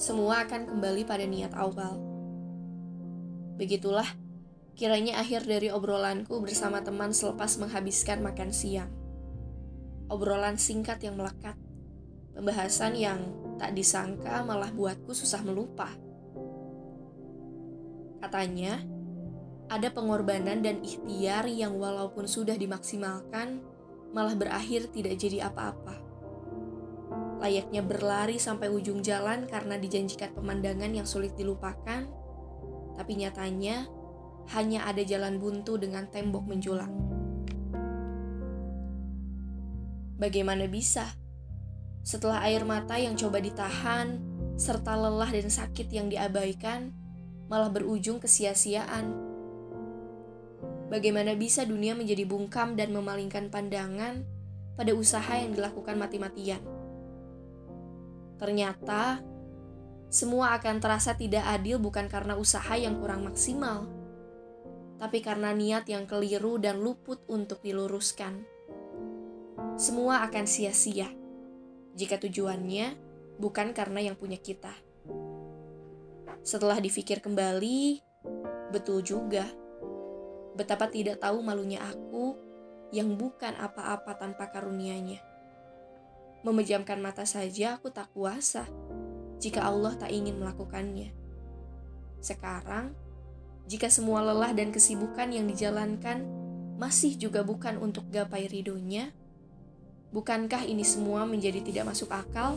semua akan kembali pada niat awal. Begitulah kiranya akhir dari obrolanku bersama teman selepas menghabiskan makan siang. Obrolan singkat yang melekat, pembahasan yang tak disangka malah buatku susah melupa. Katanya, ada pengorbanan dan ikhtiar yang walaupun sudah dimaksimalkan, malah berakhir tidak jadi apa-apa. Layaknya berlari sampai ujung jalan karena dijanjikan pemandangan yang sulit dilupakan, tapi nyatanya hanya ada jalan buntu dengan tembok menjulang. Bagaimana bisa? Setelah air mata yang coba ditahan, serta lelah dan sakit yang diabaikan, malah berujung kesia-siaan. Bagaimana bisa dunia menjadi bungkam dan memalingkan pandangan pada usaha yang dilakukan mati-matian? Ternyata, semua akan terasa tidak adil bukan karena usaha yang kurang maksimal, tapi karena niat yang keliru dan luput untuk diluruskan. Semua akan sia-sia jika tujuannya bukan karena yang punya kita. Setelah difikir kembali, betul juga betapa tidak tahu malunya aku yang bukan apa-apa tanpa karunia-Nya. Memejamkan mata saja aku tak kuasa jika Allah tak ingin melakukannya. Sekarang, jika semua lelah dan kesibukan yang dijalankan masih juga bukan untuk gapai ridhonya, bukankah ini semua menjadi tidak masuk akal?